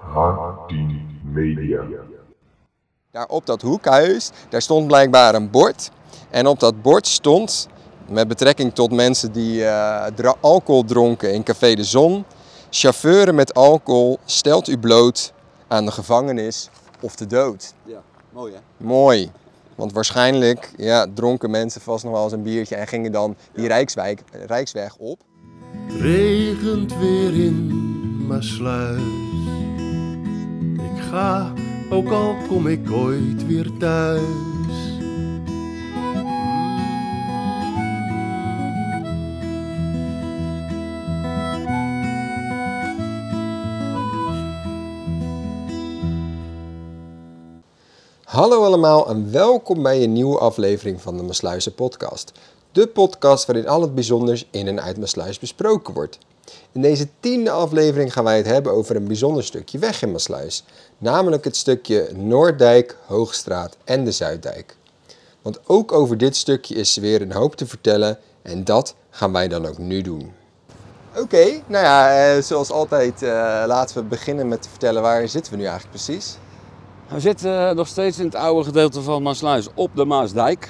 H10 Media. Daar op dat hoekhuis, daar stond blijkbaar een bord. En op dat bord stond, met betrekking tot mensen die eh, alcohol dronken in Café de Zon. Chauffeuren met alcohol stelt u bloot aan de gevangenis of de dood. Ja, mooi hè? Mooi. Want waarschijnlijk ja, dronken mensen vast nog wel eens een biertje en gingen dan die Rijkswijk, Rijksweg op. Regent weer in Maasluis. Ik ook al kom ik ooit weer thuis. Hallo allemaal en welkom bij een nieuwe aflevering van de Maasluizen podcast. De podcast waarin al het bijzonders in en uit Maasluis besproken wordt. In deze tiende aflevering gaan wij het hebben over een bijzonder stukje weg in Maasluis. Namelijk het stukje Noorddijk, Hoogstraat en de Zuiddijk. Want ook over dit stukje is weer een hoop te vertellen en dat gaan wij dan ook nu doen. Oké, nou ja, eh, zoals altijd eh, laten we beginnen met te vertellen waar zitten we nu eigenlijk precies. We zitten eh, nog steeds in het oude gedeelte van Maasluis op de Maasdijk.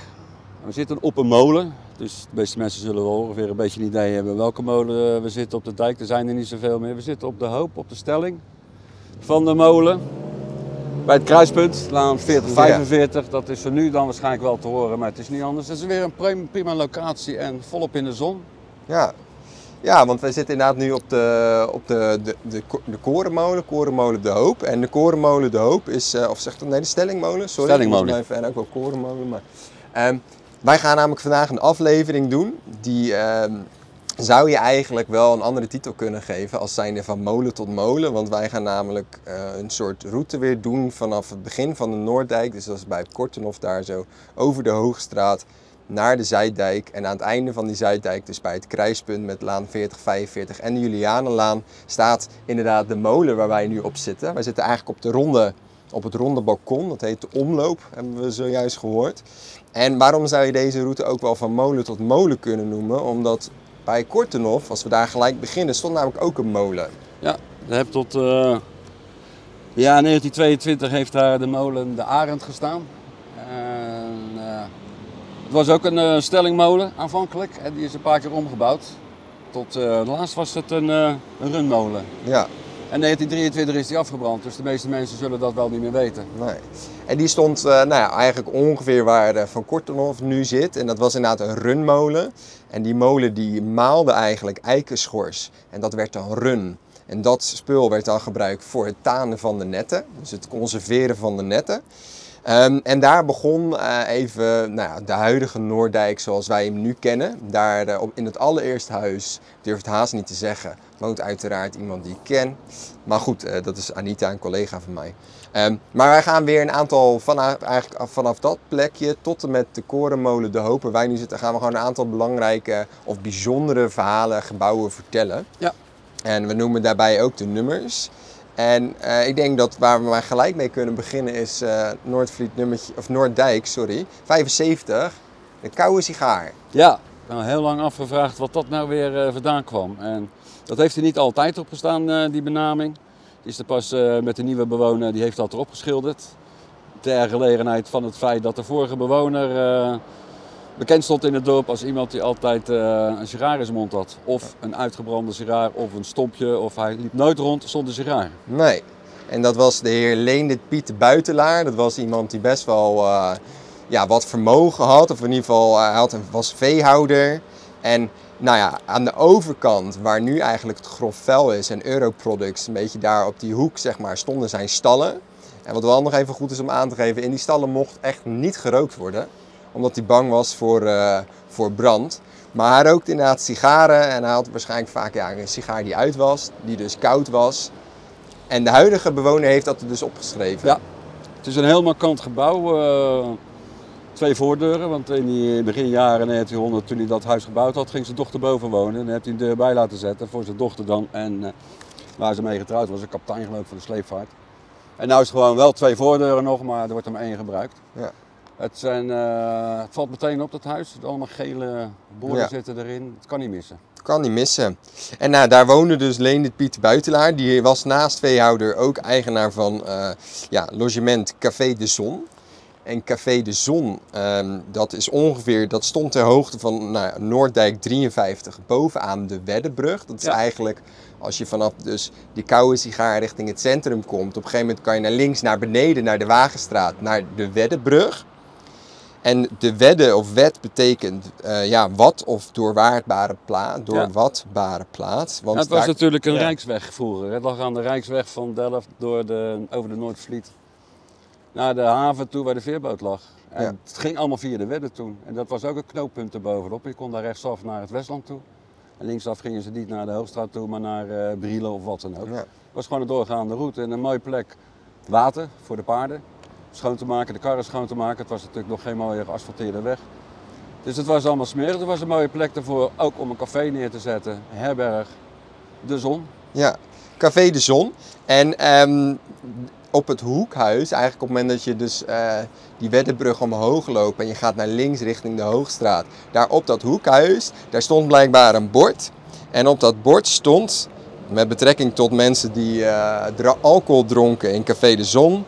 We zitten op een molen. Dus de meeste mensen zullen wel ongeveer een beetje een idee hebben welke molen we zitten op de dijk. Er zijn er niet zoveel meer. We zitten op de hoop, op de stelling van de molen. Bij het kruispunt, laan 4045. Dat is er nu dan waarschijnlijk wel te horen, maar het is niet anders. Het is weer een prim- prima locatie en volop in de zon. Ja. ja, want wij zitten inderdaad nu op de, op de, de, de, ko- de korenmolen, korenmolen De Hoop. En de korenmolen De Hoop is, eh, of zegt dat, nee, de stellingmolen, sorry. Stellingmolen. Even, en ook wel korenmolen, maar... Ehm, wij gaan namelijk vandaag een aflevering doen, die ehm, zou je eigenlijk wel een andere titel kunnen geven als zijnde van molen tot molen. Want wij gaan namelijk eh, een soort route weer doen vanaf het begin van de Noorddijk, dus dat is bij Kortenhof daar zo, over de Hoogstraat naar de Zuiddijk. En aan het einde van die Zuiddijk, dus bij het kruispunt met laan 4045 en de Julianenlaan, staat inderdaad de molen waar wij nu op zitten. Wij zitten eigenlijk op, de ronde, op het ronde balkon, dat heet de omloop, hebben we zojuist gehoord. En waarom zou je deze route ook wel van molen tot molen kunnen noemen? Omdat bij Kortenhof, als we daar gelijk beginnen, stond namelijk ook een molen. Ja, daar heb tot eh, ja, 1922 heeft daar de molen De Arend gestaan. En, eh, het was ook een eh, stellingmolen aanvankelijk en die is een paar keer omgebouwd. Tot laatst was het een, een runmolen. Ja, En 1923 is die afgebrand, dus de meeste mensen zullen dat wel niet meer weten. nee. En die stond eh, nou ja, eigenlijk ongeveer waar eh, Van Kortenhof nu zit. En dat was inderdaad een runmolen. En die molen die maalde eigenlijk eikenschors. En dat werd dan run. En dat spul werd dan gebruikt voor het tanen van de netten. Dus het conserveren van de netten. Ehm, en daar begon eh, even nou ja, de huidige Noordijk zoals wij hem nu kennen. Daar eh, in het allereerste huis, durf het haast niet te zeggen, woont uiteraard iemand die ik ken. Maar goed, eh, dat is Anita, een collega van mij. Ehm, maar wij gaan weer een aantal, vanaf, eigenlijk af- vanaf dat plekje tot en met de korenmolen De Hoop, waar wij nu zitten, gaan we gewoon een aantal belangrijke of bijzondere verhalen, gebouwen vertellen. Ja. En we noemen daarbij ook de nummers. En eh, ik denk dat waar we maar gelijk mee kunnen beginnen is eh, Noordvliet of Noorddijk, sorry, 75, de koude sigaar. Ja, al heel lang afgevraagd wat dat nou weer eh, vandaan kwam. En dat heeft er niet altijd op gestaan, die benaming. Het is er pas met de nieuwe bewoner, die heeft dat erop geschilderd. Ter gelegenheid van het feit dat de vorige bewoner bekend stond in het dorp als iemand die altijd eh, een sigaar in zijn mond had. Of een uitgebrande sigaar of een stompje. Of hij liep nooit rond zonder sigaar. Nee. En dat was de heer Leendert Piet Buitelaar. Dat was iemand die best wel eh, ja, wat vermogen had. Of in ieder geval, hij had, was veehouder. En nou ja, aan de overkant, waar nu eigenlijk het grof vuil is en Europroducts, een beetje daar op die hoek, zeg maar, stonden zijn stallen. En wat wel nog even goed is om aan te geven, in die stallen mocht echt niet gerookt worden. Omdat hij bang was voor, eh, voor brand. Maar hij rookte inderdaad sigaren en hij had waarschijnlijk vaak ja, een sigaar die uit was, die dus koud was. En de huidige bewoner heeft dat er dus opgeschreven. Ja. Het is een heel markant gebouw. eh, twee voordeuren, want in die beginjaren 1900, toen hij dat huis gebouwd had, ging zijn dochter boven wonen. En heeft hij een deur bij laten zetten voor zijn dochter dan. En eh, waar ze mee getrouwd was, een kapitein geloof ik van de sleepvaart. En nu is het gewoon wel twee voordeuren nog, maar er wordt er maar één gebruikt. Ja. Het, zijn, eh, het valt meteen op dat huis. Allemaal gele borden Ja. zitten erin. Het kan niet missen. Kan niet missen. En nou, daar woonde dus Leendert Piet Buitelaar. Die was naast veehouder ook eigenaar van eh, ja, logement Café de Zon. En Café de Zon, ehm, dat is ongeveer, dat stond ter hoogte van nou, Noorddijk 53, bovenaan de Weddenbrug. Dat is Ja. eigenlijk, als je vanaf dus die koude sigaar richting het centrum komt, op een gegeven moment kan je naar links, naar beneden, naar de Wagenstraat, naar de Weddenbrug. En de wedde of wet betekent eh, ja, wat of doorwaardbare plaats, doorwatbare plaats. Want Ja, het was daar- natuurlijk een ja. rijksweg vroeger. Het lag aan de rijksweg van Delft door de, over de Noordvliet naar de haven toe waar de veerboot lag. En Ja. het ging allemaal via de Wedde toen. En dat was ook een knooppunt erbovenop. Je kon daar rechtsaf naar het Westland toe. En linksaf gingen ze niet naar de Hoogstraat toe, maar naar eh Brielen of wat dan ook. Ja. Het was gewoon een doorgaande route en een mooie plek. Water voor de paarden, schoon te maken, de karren schoon te maken. Het was natuurlijk nog geen mooie geasfalteerde weg. Dus het was allemaal smerig. Er was een mooie plek ervoor, ook om een café neer te zetten. Herberg, de zon. Ja, Café de Zon. En ehm, op het hoekhuis, eigenlijk op het moment dat je dus eh, die Weddenbrug omhoog loopt en je gaat naar links richting de Hoogstraat. Daar op dat hoekhuis, daar stond blijkbaar een bord. En op dat bord stond, met betrekking tot mensen die dra- alcohol dronken in Café de Zon.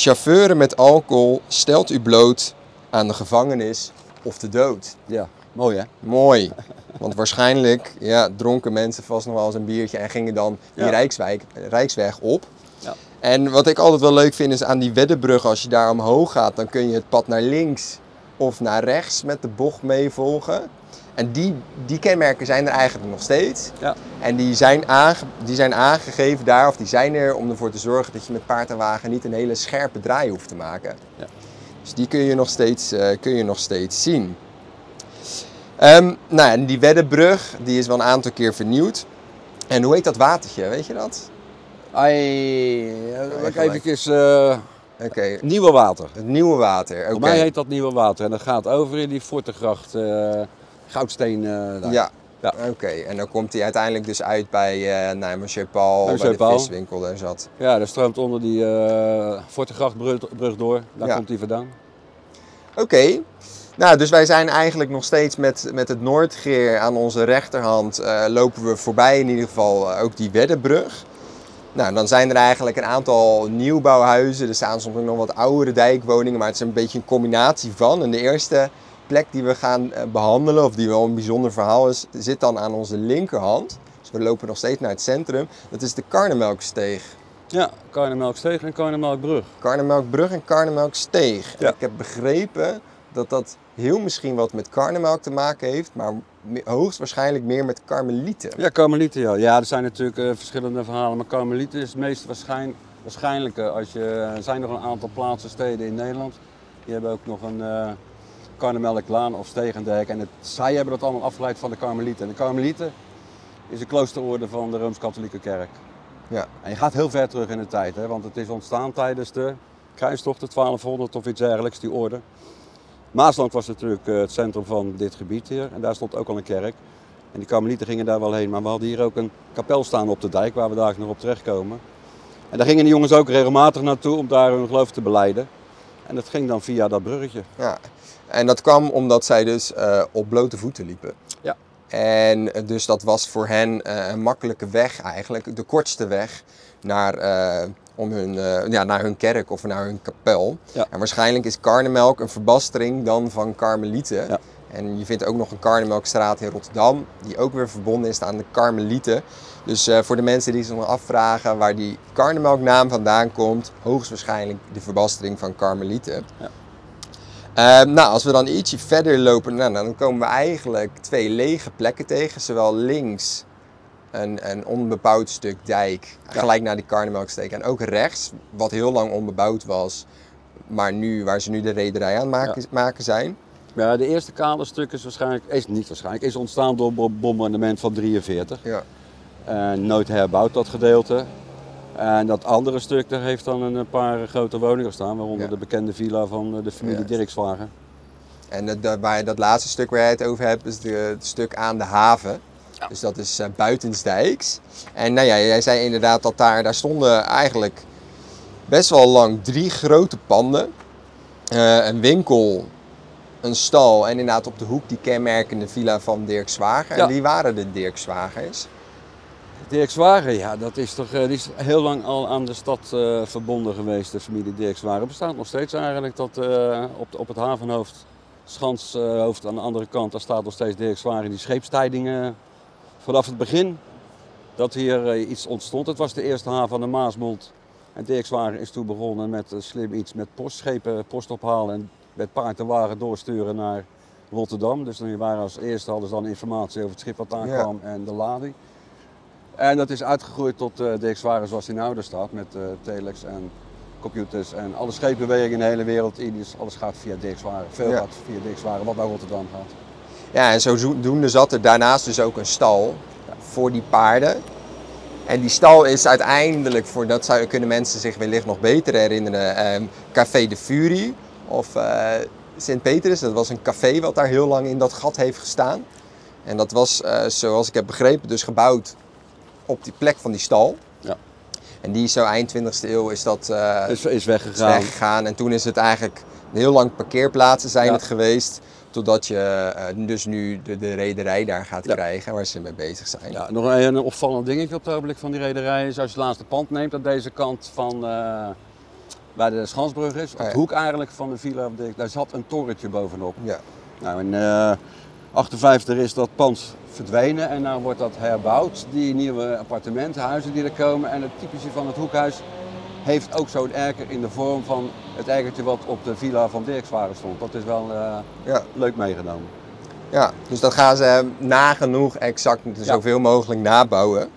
Chauffeuren met alcohol stelt u bloot aan de gevangenis of de dood. Ja, mooi hè? Mooi. Want waarschijnlijk ja, dronken mensen vast nog wel eens een biertje en gingen dan die Ja. Rijkswijk, Rijksweg op. Ja. En wat ik altijd wel leuk vind is aan die Weddenbrug, als je daar omhoog gaat, dan kun je het pad naar links of naar rechts met de bocht meevolgen. En die, die kenmerken zijn er eigenlijk nog steeds. Ja. En die zijn, aange, die zijn aangegeven daar, of die zijn er om ervoor te zorgen dat je met paard en wagen niet een hele scherpe draai hoeft te maken. Ja. Dus die kun je nog steeds, eh, kun je nog steeds zien. Ehm, nou, en die Weddenbrug die is wel een aantal keer vernieuwd. En hoe heet dat watertje, weet je dat? Ai, even eh Oké, nieuwe water. het nieuwe water. Oké. Voor mij heet dat nieuwe water en dat gaat over in die Fortegracht, eh Goudsteen. eh, daar. Ja, Ja. oké. En dan komt hij uiteindelijk dus uit bij uh, nou, Monsieur Paul, Bij de viswinkel daar zat. Ja, dat stroomt onder die eh Fortegrachtbrug brug door. Daar Ja. komt hij vandaan. Oké. Nou, dus wij zijn eigenlijk nog steeds met, met het Noordgeer aan onze rechterhand. eh, lopen we voorbij in ieder geval eh, ook die Weddenbrug. Nou, dan zijn er eigenlijk een aantal nieuwbouwhuizen. Er staan soms ook nog wat oudere dijkwoningen, maar het is een beetje een combinatie van. En de eerste plek die we gaan eh, behandelen, of die wel een bijzonder verhaal is, zit dan aan onze linkerhand. Dus we lopen nog steeds naar het centrum. Dat is de Karnemelksteeg. Ja, Karnemelksteeg en Karnemelkbrug. Karnemelkbrug en Karnemelksteeg. En. Ik heb begrepen dat dat heel misschien wat met karnemelk te maken heeft, maar hoogstwaarschijnlijk meer met karmelieten. Ja, Karmelieten ja. Ja, er zijn natuurlijk eh, verschillende verhalen, maar Karmelieten is het meest waarschijn, waarschijnlijke. Als je, er zijn nog een aantal plaatsen, steden in Nederland. Die hebben ook nog een eh Karnemelklaan of Stegendijk. En het, zij hebben dat allemaal afgeleid van de Karmelieten. En de Karmelieten is een kloosterorde van de Rooms-Katholieke Kerk. Ja. En je gaat heel ver terug in de tijd, hè, want het is ontstaan tijdens de kruistochten 1200 of iets dergelijks, die orde. Maasland was natuurlijk eh, het centrum van dit gebied hier en daar stond ook al een kerk. En die karmelieten gingen daar wel heen, maar we hadden hier ook een kapel staan op de dijk waar we daar nog op terechtkomen. En daar gingen de jongens ook regelmatig naartoe om daar hun geloof te beleiden. En dat ging dan via dat bruggetje. Ja. En dat kwam omdat zij dus eh, op blote voeten liepen. Ja. En eh, dus dat was voor hen eh, een makkelijke weg eigenlijk, de kortste weg naar, om hun, ja, naar hun kerk of naar hun kapel. Ja. En waarschijnlijk is karnemelk een verbastering dan van karmelieten. Ja. En je vindt ook nog een karnemelkstraat in Rotterdam, die ook weer verbonden is aan de karmelieten. Dus voor de mensen die zich nog afvragen waar die karnemelknaam vandaan komt, hoogstwaarschijnlijk de verbastering van karmelieten. Ja. Ehm, nou, als we dan ietsje verder lopen, nou, dan komen we eigenlijk twee lege plekken tegen. Zowel links een, een onbebouwd stuk dijk, Ja. gelijk naar die Karnemelksteek. En ook rechts, wat heel lang onbebouwd was, maar nu, waar ze nu de rederij aan maken, maken zijn. Ja, de eerste kale stuk is waarschijnlijk, is niet waarschijnlijk, is ontstaan door het bombardement van 43. Ja. En nooit herbouwd dat gedeelte. En dat andere stuk, daar heeft dan een paar grote woningen staan, waaronder Ja. de bekende villa van eh, de familie Ja. Dirkswagen. En dat, dat, waar, dat laatste stuk waar jij het over hebt, is de, het stuk aan de haven. Dus dat is eh, buitensdijks. En nou ja, jij zei inderdaad dat daar, daar stonden eigenlijk best wel lang drie grote panden. Eh, een winkel een stal en inderdaad op de hoek die kenmerkende villa van Dirk Zwager. Ja. En wie waren de Dirk Zwagers? Dirk Zwager, ja, dat is toch, eh, die is heel lang al aan de stad eh, verbonden geweest, de familie Dirk Zwager. bestaat nog steeds eigenlijk dat eh, op, de- op het havenhoofd, Schanshoofd aan de andere kant, daar staat nog steeds Dirk Zwager. Die scheepstijdingen vanaf het begin dat hier iets ontstond. Het was de eerste haven van de Maasmond. En Dirk Zwager is toen begonnen met slim iets met postschepen, post ophalen en met paard en wagen doorsturen naar Rotterdam. Dus dan waren als eerste hadden ze dan informatie over het schip wat aankwam en de lading. En dat is uitgegroeid tot Dirk Zwager zoals hij nou er staat, met eh, telex en computers en alle scheepbewegingen in de hele wereld. Alles gaat via Zwager. Veel Ja. gaat via Zwager, wat naar Rotterdam gaat. Ja, en zodoende zat er daarnaast dus ook een stal voor die paarden. En die stal is uiteindelijk, voor dat zou, kunnen mensen zich wellicht nog beter herinneren, ehm, Café de Fury of eh Sint-Petrus. Dat was een café wat daar heel lang in dat gat heeft gestaan. En dat was, zoals ik heb begrepen, dus gebouwd op die plek van die stal. Ja. En die is zo eind 20e eeuw is dat eh, is is weggegaan. weggegaan. En toen is het eigenlijk heel lang parkeerplaatsen zijn Ja. het geweest. Totdat je eh, dus nu de, de rederij daar gaat Ja. krijgen waar ze mee bezig zijn. Ja, nog een, een opvallend dingetje op het ogenblik van die rederij is als je het laatste pand neemt aan deze kant van eh, waar de Schansbrug is, op de hoek eigenlijk van de Villa daar zat een torentje bovenop. Ja. Nou, eh 58 is dat pand verdwenen en nu wordt dat herbouwd. Die nieuwe appartementenhuizen die er komen en het typische van het hoekhuis heeft ook zo'n erker in de vorm van het erkertje wat op de villa van Dirkswagen stond. Dat is wel eh, Ja. leuk meegenomen. ja, dus dat gaan ze nagenoeg exact zoveel mogelijk nabouwen.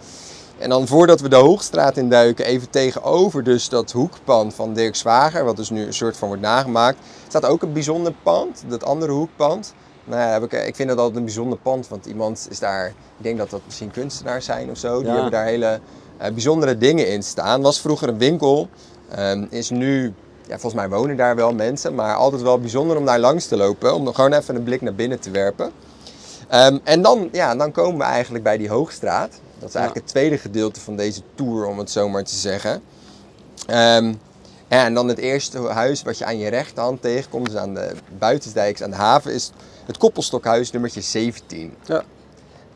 En dan voordat we de Hoogstraat induiken, even tegenover dus dat hoekpand van Dirk Zwager, wat dus nu een soort van wordt nagemaakt, staat ook een bijzonder pand, dat andere hoekpand. Nou ja, heb ik, ik vind dat altijd een bijzonder pand, want iemand is daar, ik denk dat dat misschien kunstenaars zijn of zo, die Ja. hebben daar hele eh, bijzondere dingen in staan. Was vroeger een winkel, ehm, is nu, ja, volgens mij wonen daar wel mensen, maar altijd wel bijzonder om daar langs te lopen, om gewoon even een blik naar binnen te werpen. Ehm, en dan, ja, dan komen we eigenlijk bij die Hoogstraat. Dat is eigenlijk het tweede gedeelte van deze tour, om het zo maar te zeggen. Ehm, en dan het eerste huis wat je aan je rechterhand tegenkomt, dus aan de buitensdijks, aan de haven, is het koppelstokhuis nummertje 17. Ja.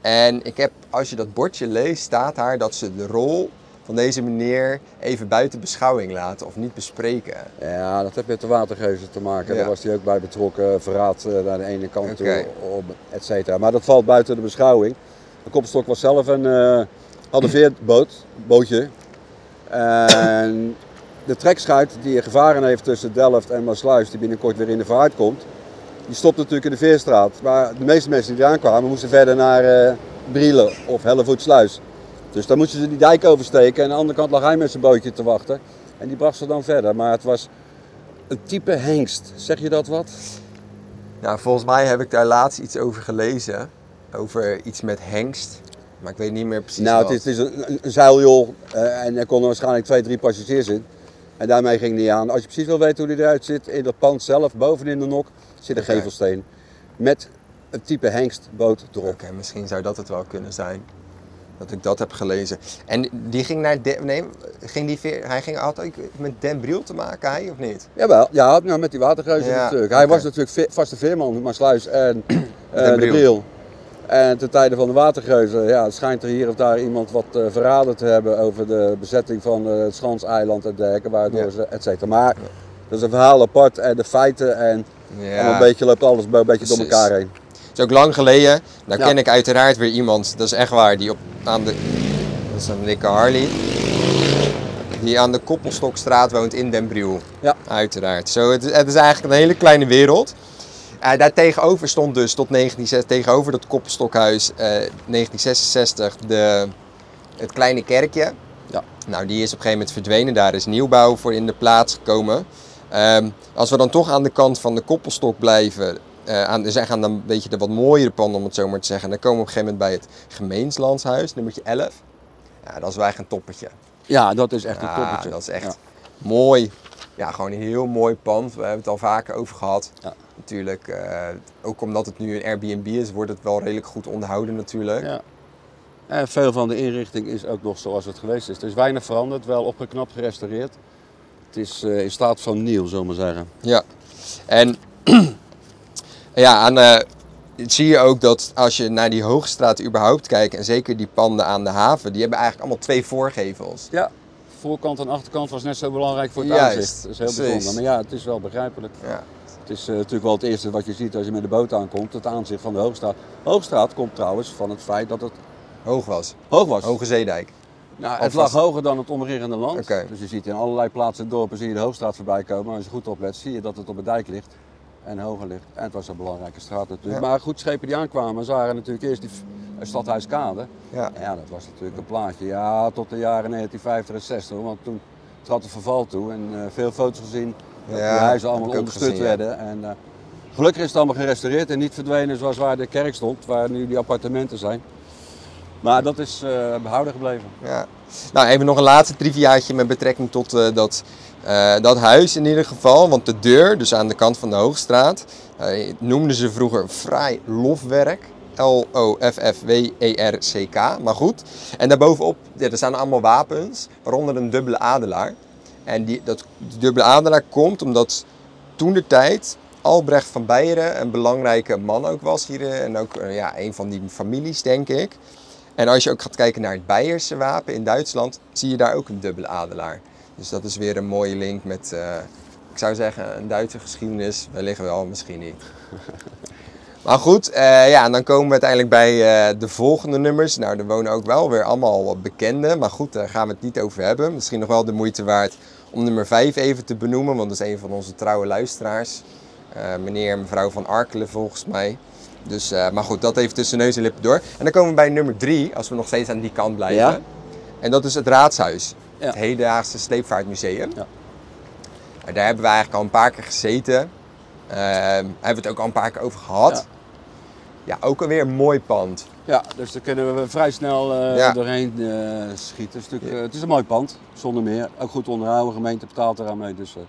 En ik heb, als je dat bordje leest, staat daar dat ze de rol van deze meneer even buiten beschouwing laten of niet bespreken. Ja, dat heeft met de watergeuzen te maken. Ja. Daar was hij ook bij betrokken. Verraad eh, naar de ene kant Oké. toe, et cetera. Maar dat valt buiten de beschouwing. De Koppelstok was zelf een, veerboot, bootje. En de trekschuit die gevaren heeft tussen Delft en Maasluis, die binnenkort weer in de vaart komt, die stopt natuurlijk in de Veerstraat. Maar de meeste mensen die daar aankwamen, moesten verder naar eh Brielen of Hellevoetsluis. Dus dan moesten ze die dijk oversteken en aan de andere kant lag hij met zijn bootje te wachten. En die bracht ze dan verder. Maar het was een type hengst. Zeg je dat wat? Nou, volgens mij heb ik daar laatst iets over gelezen. Over iets met hengst. Maar ik weet niet meer precies nou, wat. het is, het is een, een, zeiljol eh, en er konden waarschijnlijk twee, drie passagiers in. En daarmee ging hij aan. Als je precies wil weten hoe die eruit zit, in dat pand zelf, bovenin de nok, zit een gevelsteen. Met een type hengstboot erop. Oké, misschien zou dat het wel kunnen zijn. Dat ik dat heb gelezen. En die ging naar... De, nee, ging die veer, hij ging altijd met Den Briel te maken, hij of niet? Jawel, ja, nou, met die watergeuzen Ja, natuurlijk. Hij was natuurlijk ve- vaste veerman, maar Sluis en eh, Den de Briel. Briel. En ten tijde van de watergeuzen ja, het schijnt er hier of daar iemand wat eh, verraden te hebben over de bezetting van eh, het Schanseiland en dergelijke, waardoor Ja. ze, et cetera. Maar dat is een verhaal apart en de feiten en, en een beetje loopt alles een beetje door elkaar heen. Het is ook lang geleden. Nou Ja. ken ik uiteraard weer iemand, dat is echt waar, die op, aan de... Dat is een dikke Harley. Die aan de Koppelstokstraat woont in Den Briel. Ja. Uiteraard. Zo, het, is- het is eigenlijk een hele kleine wereld. Eh, daar tegenover stond dus tot 1960, tegenover dat Koppelstokhuis, eh 1966, de, het kleine kerkje. Ja. Nou, die is op een gegeven moment verdwenen. Daar is nieuwbouw voor in de plaats gekomen. Ehm, als we dan toch aan de kant van de koppelstok blijven, eh aan, dus echt aan dan een beetje de wat mooiere panden, om het zo maar te zeggen. Dan komen we op een gegeven moment bij het gemeenslandshuis, nummertje 11. Ja, dat is wel echt een toppertje. Ja, dat is echt een Ja, toppertje. dat is echt Ja. mooi. Ja, gewoon een heel mooi pand. We hebben het al vaker over gehad. Ja. Natuurlijk, eh, ook omdat het nu een Airbnb is, wordt het wel redelijk goed onderhouden natuurlijk. Ja. En veel van de inrichting is ook nog zoals het geweest is. Er is weinig veranderd, wel opgeknapt, gerestaureerd. Het is eh, in staat van nieuw, zullen we maar zeggen. Ja. En Ja, aan, eh, zie je ook dat als je naar die Hoogstraat überhaupt kijkt, en zeker die panden aan de haven, die hebben eigenlijk allemaal twee voorgevels. Ja, voorkant en achterkant was net zo belangrijk voor het Juist, aanzicht. Dat is heel precies. bijzonder. Maar ja, het is wel begrijpelijk. Ja. Het is eh, natuurlijk wel het eerste wat je ziet als je met de boot aankomt, het aanzicht van de Hoogstraat. Hoogstraat komt trouwens van het feit dat het Hoog was. hoog was. Hoge Zeedijk. Nou, het lag hoger dan het omringende land. Dus je ziet in allerlei plaatsen en dorpen zie je de Hoogstraat voorbij komen. Maar als je goed oplet zie je dat het op de dijk ligt en hoger ligt. En het was een belangrijke straat natuurlijk. Ja. Maar goed, schepen die aankwamen zagen natuurlijk eerst die Stadhuiskade. Ja. Ja, dat was natuurlijk een plaatje. Ja, tot de jaren 1950 en 60. Want toen trad het verval toe en eh, veel foto's gezien dat Ja, die huizen allemaal ja. werden. En, eh, gelukkig is het allemaal gerestaureerd en niet verdwenen zoals waar de kerk stond, waar nu die appartementen zijn. Maar dat is eh, behouden gebleven. Ja. Nou, even nog een laatste triviaatje met betrekking tot eh, dat, eh, dat huis in ieder geval. Want de deur, dus aan de kant van de Hoogstraat, noemden ze vroeger Fraai Lofwerk. L-O-F-F-W-E-R-C-K, maar goed. En daarbovenop, ja, er staan allemaal wapens, waaronder een dubbele adelaar. En die, dat, dubbele adelaar komt omdat toen de tijd Albrecht van Beieren een belangrijke man ook was hier. En ook ja, een van die families, denk ik. En als je ook gaat kijken naar het Beierse wapen in Duitsland, zie je daar ook een dubbele adelaar. Dus dat is weer een mooie link met, eh, ik zou zeggen, een Duitse geschiedenis. Wellicht wel, misschien niet. Maar goed, eh, ja, en dan komen we uiteindelijk bij eh, de volgende nummers. Nou, er wonen ook wel weer allemaal wat bekende. Maar goed, daar gaan we het niet over hebben. Misschien nog wel de moeite waard om nummer 5 even te benoemen. Want dat is een van onze trouwe luisteraars. Meneer en mevrouw van Arkelen volgens mij. Dus, eh, maar goed, dat even tussen neus en lippen door. En dan komen we bij nummer 3, als we nog steeds aan die kant blijven. Ja. En dat is het Raadshuis. Ja. Het Hedendaagse Sleepvaartmuseum. Ja. Daar hebben we eigenlijk al een paar keer gezeten. Eh, hebben we het ook al een paar keer over gehad. Ja. Ja, ook alweer een mooi pand. Ja, dus daar kunnen we vrij snel eh, Ja. doorheen eh, schieten. Het is, het is een mooi pand, zonder meer. Ook goed onderhouden, gemeente betaalt eraan mee, dus eh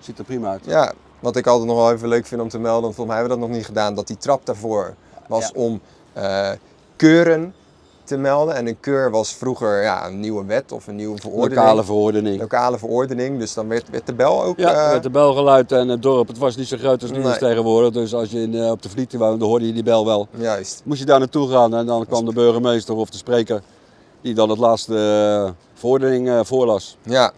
ziet er prima uit. Ja, wat ik altijd nog wel even leuk vind om te melden, want volgens mij hebben we dat nog niet gedaan, dat die trap daarvoor was Ja. om eh, keuren te melden. En een keur was vroeger ja, een nieuwe wet of een nieuwe verordening. Lokale verordening. Lokale verordening. Dus dan werd, werd de bel ook... Ja, eh, er werd de bel geluid en het dorp, het was niet zo groot als nu Nee. is tegenwoordig. Dus als je in, eh, op de Vliet woonde, hoorde je die bel wel. Juist. Moest je daar naartoe gaan en dan kwam de burgemeester of de spreker die dan het laatste verordening voorlas. Ja,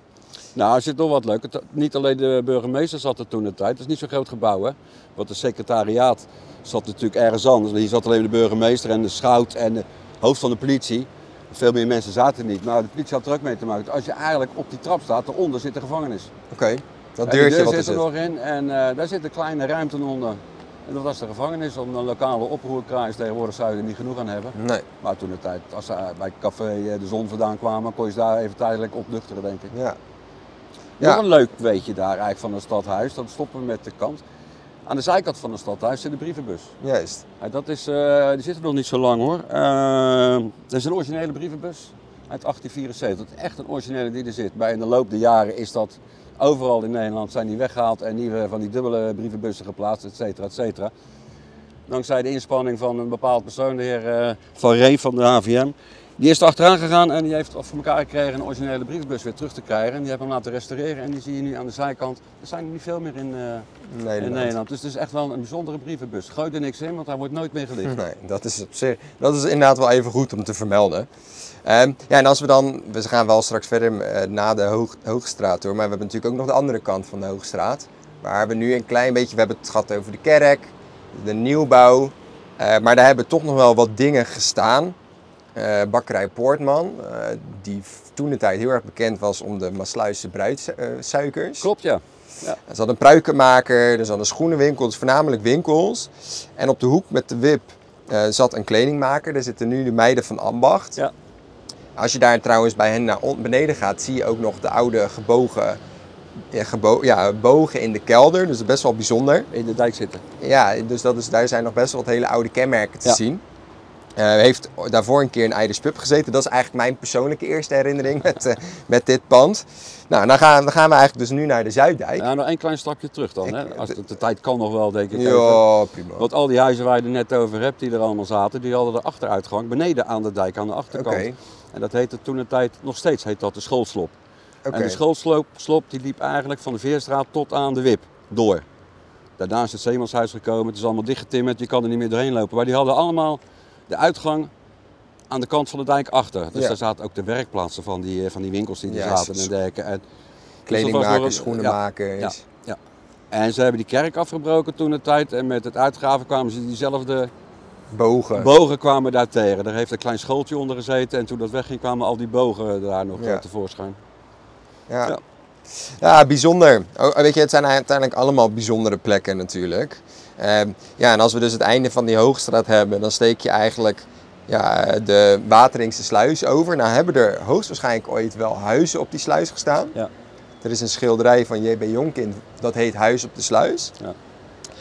Nou, er zit nog wat leuk. Het- niet alleen de burgemeester zat er toen de tijd. Het is niet zo'n groot gebouw, hè. Want de secretariaat zat natuurlijk ergens anders. Hier zat alleen de burgemeester en de schout en de hoofd van de politie. Veel meer mensen zaten er niet. Maar de politie had er ook mee te maken. Als je eigenlijk op die trap staat, daaronder zit de gevangenis. oké. Dat deurtje deur wat zit er het? nog in en eh, daar zit een kleine ruimte onder. En dat was de gevangenis, om een lokale oproerkraais. Tegenwoordig zou je er niet genoeg aan hebben. Nee, Maar toen de tijd, als ze bij café eh, de zon vandaan kwamen, kon je ze daar even tijdelijk opnuchteren, denk ik. ja. Nog een leuk weetje daar eigenlijk van het stadhuis. Dan stoppen we met de kant. Aan de zijkant van het stadhuis zit de brievenbus. Juist. Dat is, eh, die zit er nog niet zo lang hoor. Eh, dat is een originele brievenbus uit 1874. Echt een originele die er zit. Bij in de loop der jaren is dat overal in Nederland zijn die weggehaald en nieuwe van die dubbele brievenbussen geplaatst, et cetera, et cetera. Dankzij de inspanning van een bepaald persoon, de heer eh, Van Ree van de HVM. Die is er achteraan gegaan en die heeft voor elkaar gekregen een originele brievenbus weer terug te krijgen. En die hebben hem laten restaureren en die zie je nu aan de zijkant. Er zijn er niet veel meer in, eh, Nederland. in Nederland. Dus het is echt wel een bijzondere brievenbus. Gooi er niks in, want hij wordt nooit meer gelicht. Nee, dat is, op zich, dat is inderdaad wel even goed om te vermelden. Ehm, ja, en als we dan, we gaan wel straks verder eh, na de Hoog, Hoogstraat door, maar we hebben natuurlijk ook nog de andere kant van de Hoogstraat. Waar we nu een klein beetje, we hebben het gehad over de kerk, de nieuwbouw, eh, maar daar hebben toch nog wel wat dingen gestaan. Eh, bakkerij Poortman, eh, die toen de tijd heel erg bekend was om de Maasluisse bruidsuikers. Klopt ja. Er zat een pruikenmaker, er zat een schoenenwinkel, dus voornamelijk winkels. En op de hoek met de wip eh, zat een kledingmaker. Daar zitten nu de meiden van Ambacht. Ja. Als je daar trouwens bij hen naar beneden gaat, zie je ook nog de oude gebogen ja, gebo ja, bogen in de kelder. Dus best wel bijzonder. In de dijk zitten. Ja, dus dat is, daar zijn nog best wel wat hele oude kenmerken te Ja. zien. Eh heeft daarvoor een keer in Eiders Pub gezeten. Dat is eigenlijk mijn persoonlijke eerste herinnering met, eh, met dit pand. Nou, dan gaan, dan gaan we eigenlijk dus nu naar de Zuiddijk. Ja, nog een klein stapje terug dan. Hè? Als de tijd kan nog wel, denk ik. Ja, prima. Want al die huizen waar je het net over hebt, die er allemaal zaten, die hadden de achteruitgang beneden aan de dijk, aan de achterkant. En dat heette toen een tijd, nog steeds heet dat de schoolslop. Oké. En de schoolslop slop, die liep eigenlijk van de Veerstraat tot aan de Wip door. Daarna is het Zeemanshuis gekomen, het is allemaal dichtgetimmerd, je kan er niet meer doorheen lopen. Maar die hadden allemaal de uitgang aan de kant van de dijk achter. Dus Ja. daar zaten ook de werkplaatsen van die, eh, van die winkels die er zaten en dergelijke. En, Kledingmakers, door- schoenenmakers. Ja, ja. En ze hebben die kerk afgebroken toen de tijd en met het uitgraven kwamen ze diezelfde Bogen. bogen kwamen daar tegen. Daar heeft een klein schooltje onder gezeten en toen dat wegging kwamen al die bogen daar nog Ja. eh, tevoorschijn. Ja. Ja. Bijzonder. Oh, weet je, het zijn uiteindelijk allemaal bijzondere plekken natuurlijk. Ehm, ja, en als we dus het einde van die Hoogstraat hebben, dan steek je eigenlijk ja, de Wateringse sluis over. Nou hebben er hoogstwaarschijnlijk ooit wel huizen op die sluis gestaan. Ja. Er is een schilderij van J.B. Jonkind, dat heet Huis op de Sluis. Ja.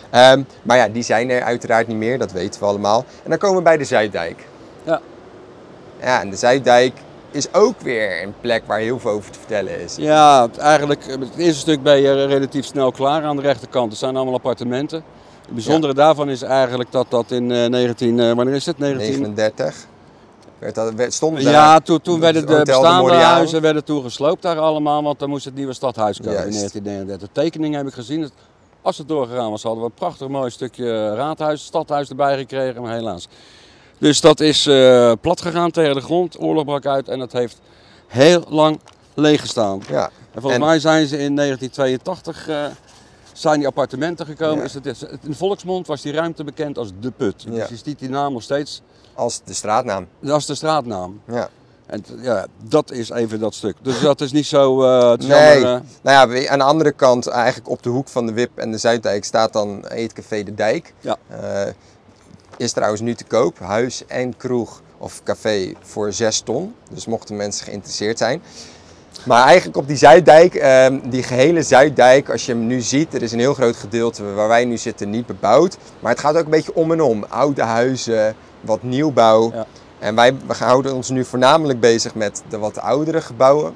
Ehm, maar ja, die zijn er uiteraard niet meer, dat weten we allemaal. En dan komen we bij de Zuiddijk. Ja. Ja, en de Zuiddijk is ook weer een plek waar heel veel over te vertellen is. Ja, eigenlijk eh, het eerste stuk ben je relatief snel klaar aan de rechterkant. Het zijn allemaal appartementen. Het bijzondere daarvan is eigenlijk dat dat in eh, 19, eh, wanneer is het? 19... 39. Werd dat, werd, stond daar- Ja, toen, toen werden de bestaande huizen werden toen gesloopt daar allemaal, want dan moest het nieuwe stadhuis komen in Juist. 1939. De tekening heb ik gezien. Als het doorgegaan was, hadden we een prachtig mooi stukje raadhuis, stadhuis erbij gekregen, maar helaas. Dus dat is eh, plat gegaan tegen de grond, oorlog brak uit en het heeft heel lang leeg gestaan. Ja. En volgens En- mij zijn ze in 1982 eh, zijn die appartementen gekomen. Ja. Is het, in de volksmond was die ruimte bekend als De Put. Ja. Dus je ziet die naam nog steeds, Als de straatnaam. dat is de straatnaam. Ja. En ja, dat is even dat stuk. Dus dat is niet zo. eh Nee. jammer, Nou ja, aan de andere kant, eigenlijk op de hoek van de Wip en de Zuiddijk, staat dan Eetcafé De Dijk. Ja. Is trouwens nu te koop. Huis en kroeg of café voor 6 ton. Dus mochten mensen geïnteresseerd zijn. Maar eigenlijk op die Zuiddijk, ehm, die gehele Zuiddijk, als je hem nu ziet, er is een heel groot gedeelte waar wij nu zitten niet bebouwd. Maar het gaat ook een beetje om en om. Oude huizen, wat nieuwbouw. Ja. En wij we houden ons nu voornamelijk bezig met de wat oudere gebouwen.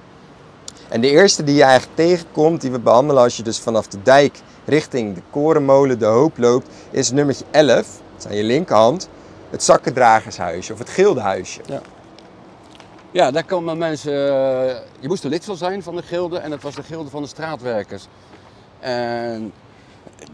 En de eerste die je eigenlijk tegenkomt, die we behandelen als je dus vanaf de dijk richting de korenmolen De Hoop loopt, is nummertje 11. Aan je linkerhand. Het zakkendragershuisje of het gildehuisje. ja, daar komen mensen. eh, je moest er lid van zijn van de gilde en dat was de gilde van de straatwerkers. En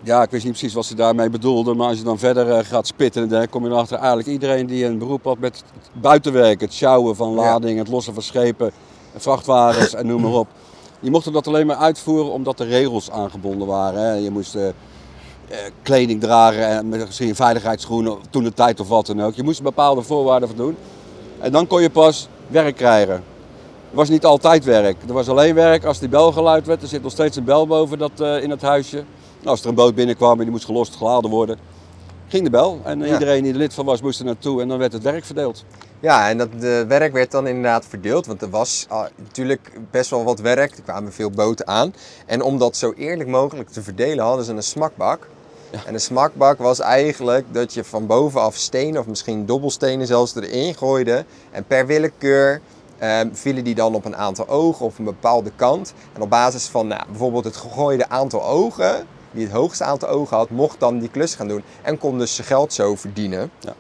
ja, ik wist niet precies wat ze daarmee bedoelden, maar als je dan verder eh, gaat spitten, dan kom je erachter eigenlijk iedereen die een beroep had met het buitenwerk, het sjouwen van Ja. lading, het lossen van schepen, vrachtwagens en noem maar op. Die mochten dat alleen maar uitvoeren omdat er regels aangebonden waren. Hè. Je moest eh, eh, kleding dragen en misschien veiligheidsschoenen, toen de tijd of wat dan ook. Je moest er bepaalde voorwaarden voldoen. En dan kon je pas werk krijgen. Het was niet altijd werk. Er was alleen werk als die bel geluid werd. Er zit nog steeds een bel boven dat, eh, in het huisje. Nou, als er een boot binnenkwam en die moest gelost, geladen worden, ging de bel. En eh, Ja. iedereen die er lid van was, moest er naartoe en dan werd het werk verdeeld. Ja, en dat de werk werd dan inderdaad verdeeld, want er was ah, natuurlijk best wel wat werk. Er kwamen veel boten aan. En om dat zo eerlijk mogelijk te verdelen hadden ze een smakbak. En een smakbak was eigenlijk dat je van bovenaf stenen of misschien dobbelstenen zelfs erin gooide. En per willekeur ehm, vielen die dan op een aantal ogen of een bepaalde kant. En op basis van nou, bijvoorbeeld het gegooide aantal ogen, wie het hoogste aantal ogen had, mocht dan die klus gaan doen. En kon dus zijn geld zo verdienen. Ja.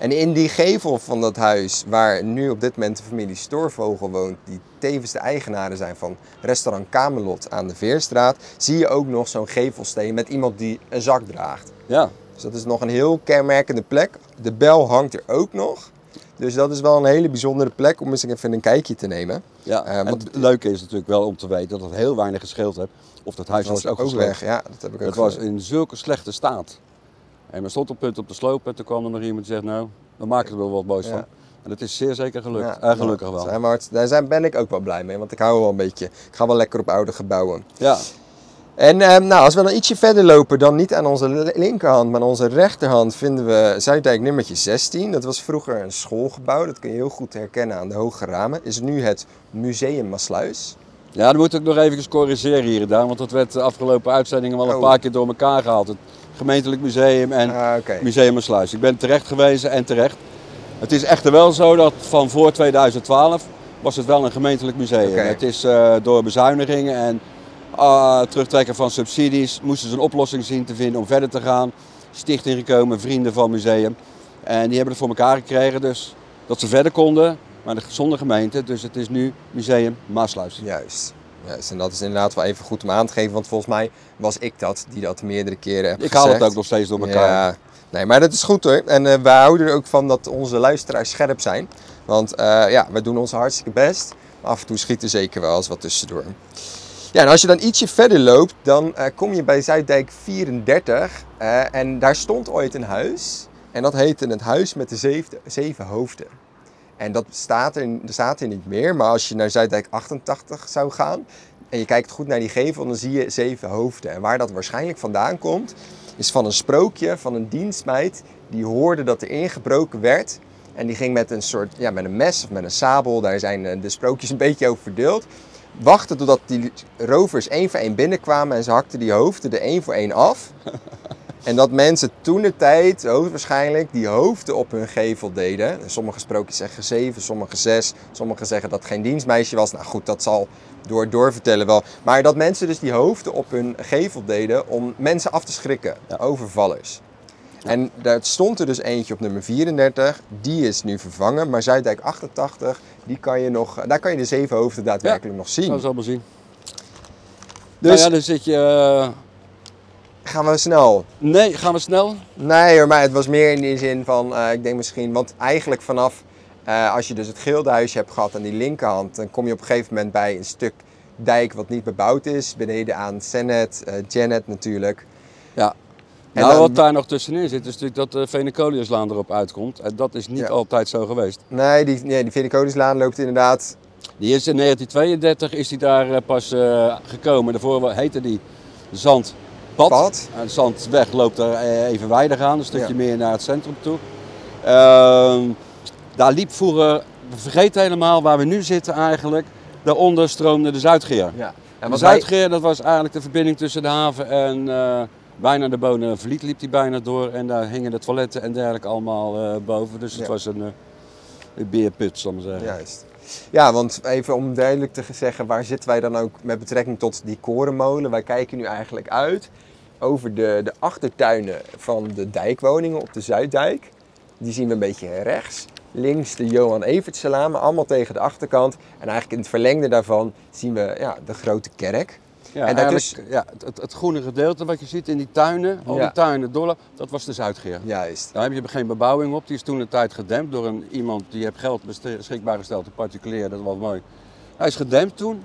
En in die gevel van dat huis, waar nu op dit moment de familie Stoorvogel woont, die tevens de eigenaren zijn van restaurant Kamelot aan de Veerstraat, zie je ook nog zo'n gevelsteen met iemand die een zak draagt. Ja, Dus dat is nog een heel kenmerkende plek. De bel hangt er ook nog. Dus dat is wel een hele bijzondere plek om eens even een kijkje te nemen. ja. Eh, want- het leuke is natuurlijk wel om te weten dat het heel weinig gescheeld heeft. Of dat huis Dat was was ook weg. Ja, dat heb ik ook Het was in zulke slechte staat. En op punt op te slopen en toen kwam er nog iemand die zegt, nou, we maken er wel wat moois van. En dat is zeer zeker gelukt. Ja, gelukkig wel. Zijn daar zijn, ben ik ook wel blij mee, want ik hou wel een beetje. Ik ga wel lekker op oude gebouwen. Ja, En ehm, nou, als we dan ietsje verder lopen, dan niet aan onze li- linkerhand, maar aan onze rechterhand, vinden we Zuiddijk nummertje 16. Dat was vroeger een schoolgebouw, dat kun je heel goed herkennen aan de hoge ramen. Is nu het Museum Maasluis. Ja, dan moet ik nog even corrigeren hier en daar, want dat werd de afgelopen uitzendingen wel een Oh. paar keer door elkaar gehaald. Het gemeentelijk museum en Ah. Museum en Sluis. Ik ben terecht gewezen en terecht. Het is echter wel zo dat van voor 2012 was het wel een gemeentelijk museum. Het is eh, door bezuinigingen en ah, terugtrekken van subsidies moesten ze een oplossing zien te vinden om verder te gaan. Stichting gekomen, vrienden van museum. En die hebben het voor elkaar gekregen dus dat ze verder konden, maar de- zonder gemeente. Dus het is nu Museum Maasluis. Juist. Yes, en dat is inderdaad wel even goed om aan te geven, want volgens mij was ik dat die dat meerdere keren heb Ik haal het ook nog steeds door elkaar. Ja, nee, maar dat is goed hoor. En eh wij houden er ook van dat onze luisteraars scherp zijn. Want eh, ja, we doen ons hartstikke best. Maar af en toe schiet er zeker wel eens wat tussendoor. Ja, en als je dan ietsje verder loopt, dan eh, kom je bij Zuiddijk 34. eh, en daar stond ooit een huis. En dat heette het Huis met de zeven, zeven hoofden. En dat staat er, staat er niet meer. Maar als je naar Zuiddijk 88 zou gaan en je kijkt goed naar die gevel, dan zie je zeven hoofden. En waar dat waarschijnlijk vandaan komt, is van een sprookje van een dienstmeid die hoorde dat er ingebroken werd. En die ging met een soort, ja, met een mes of met een sabel, daar zijn eh, de sprookjes een beetje over verdeeld. Wachten totdat die rovers één voor één binnenkwamen en ze hakten die hoofden er één voor één af. En dat mensen toen de tijd, hoogstwaarschijnlijk, die hoofden op hun gevel deden. Sommige sprookjes zeggen zeven, sommige zes. Sommigen zeggen dat het geen dienstmeisje was. Nou goed, dat zal door doorvertellen wel. Maar dat mensen dus die hoofden op hun gevel deden om mensen af te schrikken. Overvallers. En daar stond er dus eentje op nummer 34. Die is nu vervangen. Maar Zuiddijk 88, die kan je nog, daar kan je de zeven hoofden daadwerkelijk nog zien. Dat is allemaal zien. Dus nou ja, dan zit je... eh, gaan we snel. Nee, gaan we snel? Nee hoor, maar het was meer in die zin van, eh, ik denk misschien, want eigenlijk vanaf eh, als je dus het Gildehuisje hebt gehad aan die linkerhand, dan kom je op een gegeven moment bij een stuk dijk wat niet bebouwd is. Beneden aan Senet, eh Janet natuurlijk. Ja. En nou, dan- wat daar nog tussenin zit, is natuurlijk dat de Venecoliuslaan erop uitkomt. En dat is niet Ja. altijd zo geweest. Nee, die, nee, die Vinicodislaan loopt inderdaad. Die is in 1932 is die daar pas gekomen. Daarvoor heette die Zandpad. Pad. En de Zandweg loopt er eh, evenwijdig aan, een stukje Ja. meer naar het centrum toe. Ehm, daar liep vroeger, vergeet helemaal waar we nu zitten eigenlijk, daaronder stroomde de Zuidgeer. Ja. En de Zuidgeer, dat was eigenlijk de verbinding tussen de haven en eh, bijna de Bonenvliet liep die bijna door. En daar hingen de toiletten en dergelijke allemaal eh, boven. Dus het Ja. was een, een beerput, zal ik maar zeggen. Juist. Ja, want even om duidelijk te zeggen, waar zitten wij dan ook met betrekking tot die korenmolen? Wij kijken nu eigenlijk uit over de, de achtertuinen van de dijkwoningen op de Zuiddijk. Die zien we een beetje rechts. Links de Johan Evertselaan, allemaal tegen de achterkant. En eigenlijk in het verlengde daarvan zien we ja, de grote kerk. Ja, En en daartussen- ja, het, het, het groene gedeelte wat je ziet in die tuinen, al Ja. die tuinen, dolle, dat was de Zuidgeer. Juist. Daar heb je geen bebouwing op. Die is toen de tijd gedempt door een, iemand die heeft geld beschikbaar gesteld, een particulier, dat was mooi. Hij is gedempt toen.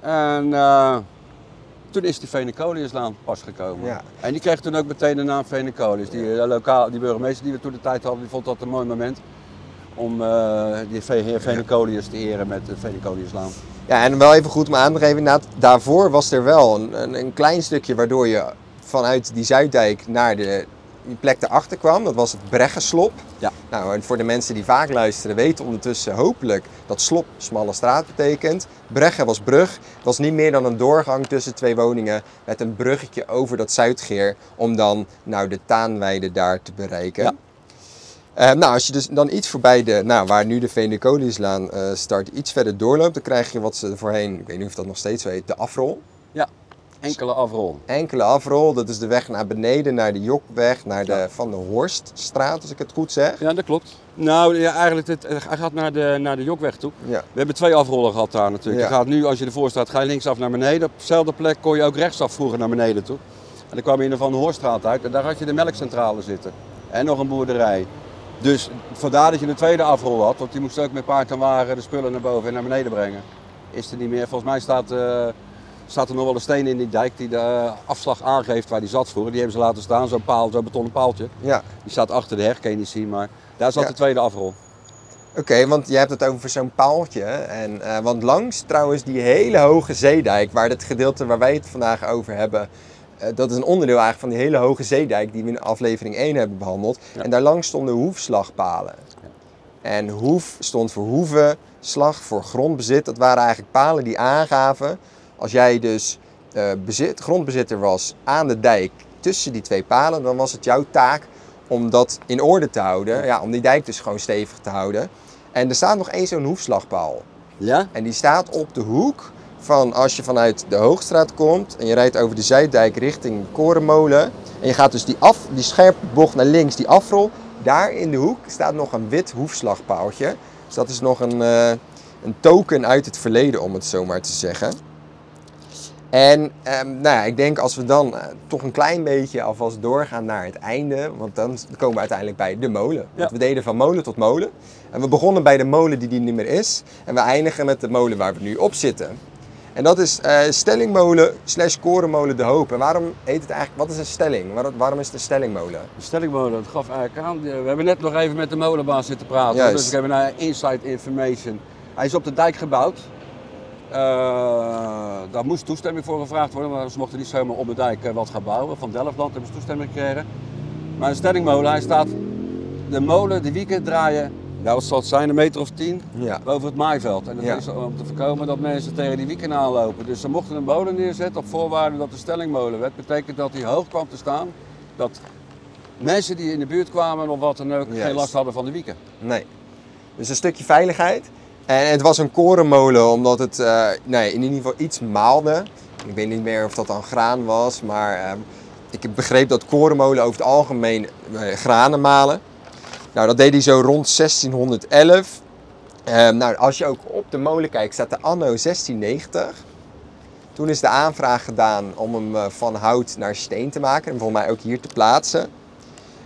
En eh, toen is die Venecoliuslaan pas gekomen. Ja. En die kreeg toen ook meteen de naam Venecolius. Die, eh, lokaal, die burgemeester die we toen de tijd hadden, die vond dat een mooi moment om eh, die Venecolius te eren met de Venecoliuslaan. Ja, en wel even goed om aan te geven, inderdaad, daarvoor was er wel een, een, een klein stukje waardoor je vanuit die Zuiddijk naar de die plek daarachter kwam. Dat was het Breggenslop. Ja. Nou, en voor de mensen die vaak luisteren weten ondertussen hopelijk dat slop smalle straat betekent. Breggen was brug. Het was niet meer dan een doorgang tussen twee woningen met een bruggetje over dat Zuidgeer om dan nou de Taanweide daar te bereiken. Ja. Eh, nou, als je dus dan iets voorbij de, nou, waar nu de Venecoliuslaan eh start, iets verder doorloopt, dan krijg je wat ze voorheen, ik weet niet of dat nog steeds zo heet, de afrol. Enkele afrol. Enkele afrol, dat is de weg naar beneden, naar de Jokweg, naar de Van de Horststraat, als ik het goed zeg. Ja, dat klopt. Nou, ja, eigenlijk, het, hij gaat naar de, naar de Jokweg toe. Ja. We hebben twee afrollen gehad daar natuurlijk. Ja. Je gaat nu, als je ervoor staat, ga je linksaf naar beneden. Op dezelfde plek kon je ook rechtsaf vroeger naar beneden toe. En dan kwam je in de Van de Hoorstraat uit en daar had je de melkcentrale zitten. En nog een boerderij. Dus vandaar dat je een tweede afrol had, want die moest ook met paard en wagen de spullen naar boven en naar beneden brengen. Is er niet meer. Volgens mij staat, eh, staat er nog wel een steen in die dijk die de eh, afslag aangeeft waar die zat vroeger. Die hebben ze laten staan, zo'n paal, zo'n betonnen paaltje. Ja, Die staat achter de heg, kan je niet zien, maar daar zat Ja. de tweede afrol. oké, want je hebt het over zo'n paaltje. En, eh, want langs trouwens die hele hoge zeedijk, waar het gedeelte waar wij het vandaag over hebben, eh, dat is een onderdeel eigenlijk van die hele hoge zeedijk die we in aflevering 1 hebben behandeld. Ja. En daar langs stonden hoefslagpalen. En hoef stond voor hoeven, slag voor grondbezit. Dat waren eigenlijk palen die aangaven als jij dus eh, bezit, grondbezitter was aan de dijk tussen die twee palen, dan was het jouw taak om dat in orde te houden. Ja, om die dijk dus gewoon stevig te houden. En er staat nog één zo'n hoefslagpaal. Ja? En die staat op de hoek van als je vanuit de Hoogstraat komt en je rijdt over de Zuiddijk richting Korenmolen. En je gaat dus die, af, die scherpe bocht naar links, die afrol. Daar in de hoek staat nog een wit hoefslagpaaltje. Dus dat is nog een, eh, een token uit het verleden, om het zo maar te zeggen. En ehm, nou ja, ik denk als we dan eh, toch een klein beetje alvast doorgaan naar het einde, want dan komen we uiteindelijk bij de molen. Want we deden van molen tot molen. En we begonnen bij de molen die die niet meer is. En we eindigen met de molen waar we nu op zitten. En dat is eh, stellingmolen slash korenmolen De Hoop. En waarom heet het eigenlijk, wat is een stelling? Waar- waarom is het een stellingmolen? De stellingmolen, dat gaf eigenlijk aan. We hebben net nog even met de molenbaas zitten praten. Juist. Dus ik heb een inside information. Hij is op de dijk gebouwd. Eh, daar moest toestemming voor gevraagd worden, maar ze mochten niet zomaar op de dijk eh, wat gaan bouwen. Van Delftland hebben ze toestemming gekregen. Maar een stellingmolen, hij staat de molen, de wieken draaien, nou wat zal het zijn, een meter of tien, Ja. boven het maaiveld. En dat Ja. is om te voorkomen dat mensen tegen die wieken aanlopen. Dus ze mochten een molen neerzetten op voorwaarde dat de stellingmolen werd. Betekent dat hij hoog kwam te staan, dat mensen die in de buurt kwamen of wat dan ook Juist. geen last hadden van de wieken. Nee. Dus een stukje veiligheid. En het was een korenmolen omdat het eh, nee, in ieder geval iets maalde. Ik weet niet meer of dat dan graan was, maar eh, ik begreep dat korenmolen over het algemeen eh, granen malen. Nou, dat deed hij zo rond 1611. Eh, nou, als je ook op de molen kijkt, staat de anno 1690. Toen is de aanvraag gedaan om hem eh, van hout naar steen te maken en volgens mij ook hier te plaatsen.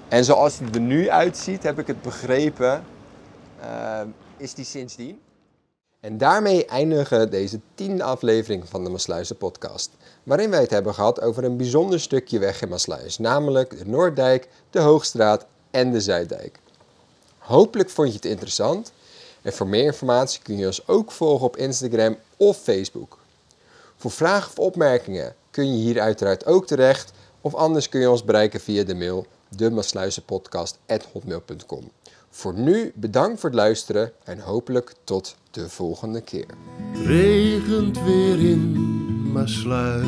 En zoals hij er nu uitziet, heb ik het begrepen, eh, is die sindsdien. En daarmee eindigen deze tiende aflevering van de Maasluizen podcast. Waarin wij het hebben gehad over een bijzonder stukje weg in Maasluis. Namelijk de Noorddijk, de Hoogstraat en de Zuiddijk. Hopelijk vond je het interessant. En voor meer informatie kun je ons ook volgen op Instagram of Facebook. Voor vragen of opmerkingen kun je hier uiteraard ook terecht. Of anders kun je ons bereiken via de mail demasluizenpodcast.hotmail.com. Voor nu bedankt voor het luisteren en hopelijk tot de volgende keer. regent weer in Maasluis.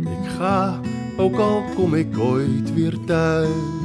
Ik ga, ook al kom ik ooit weer thuis.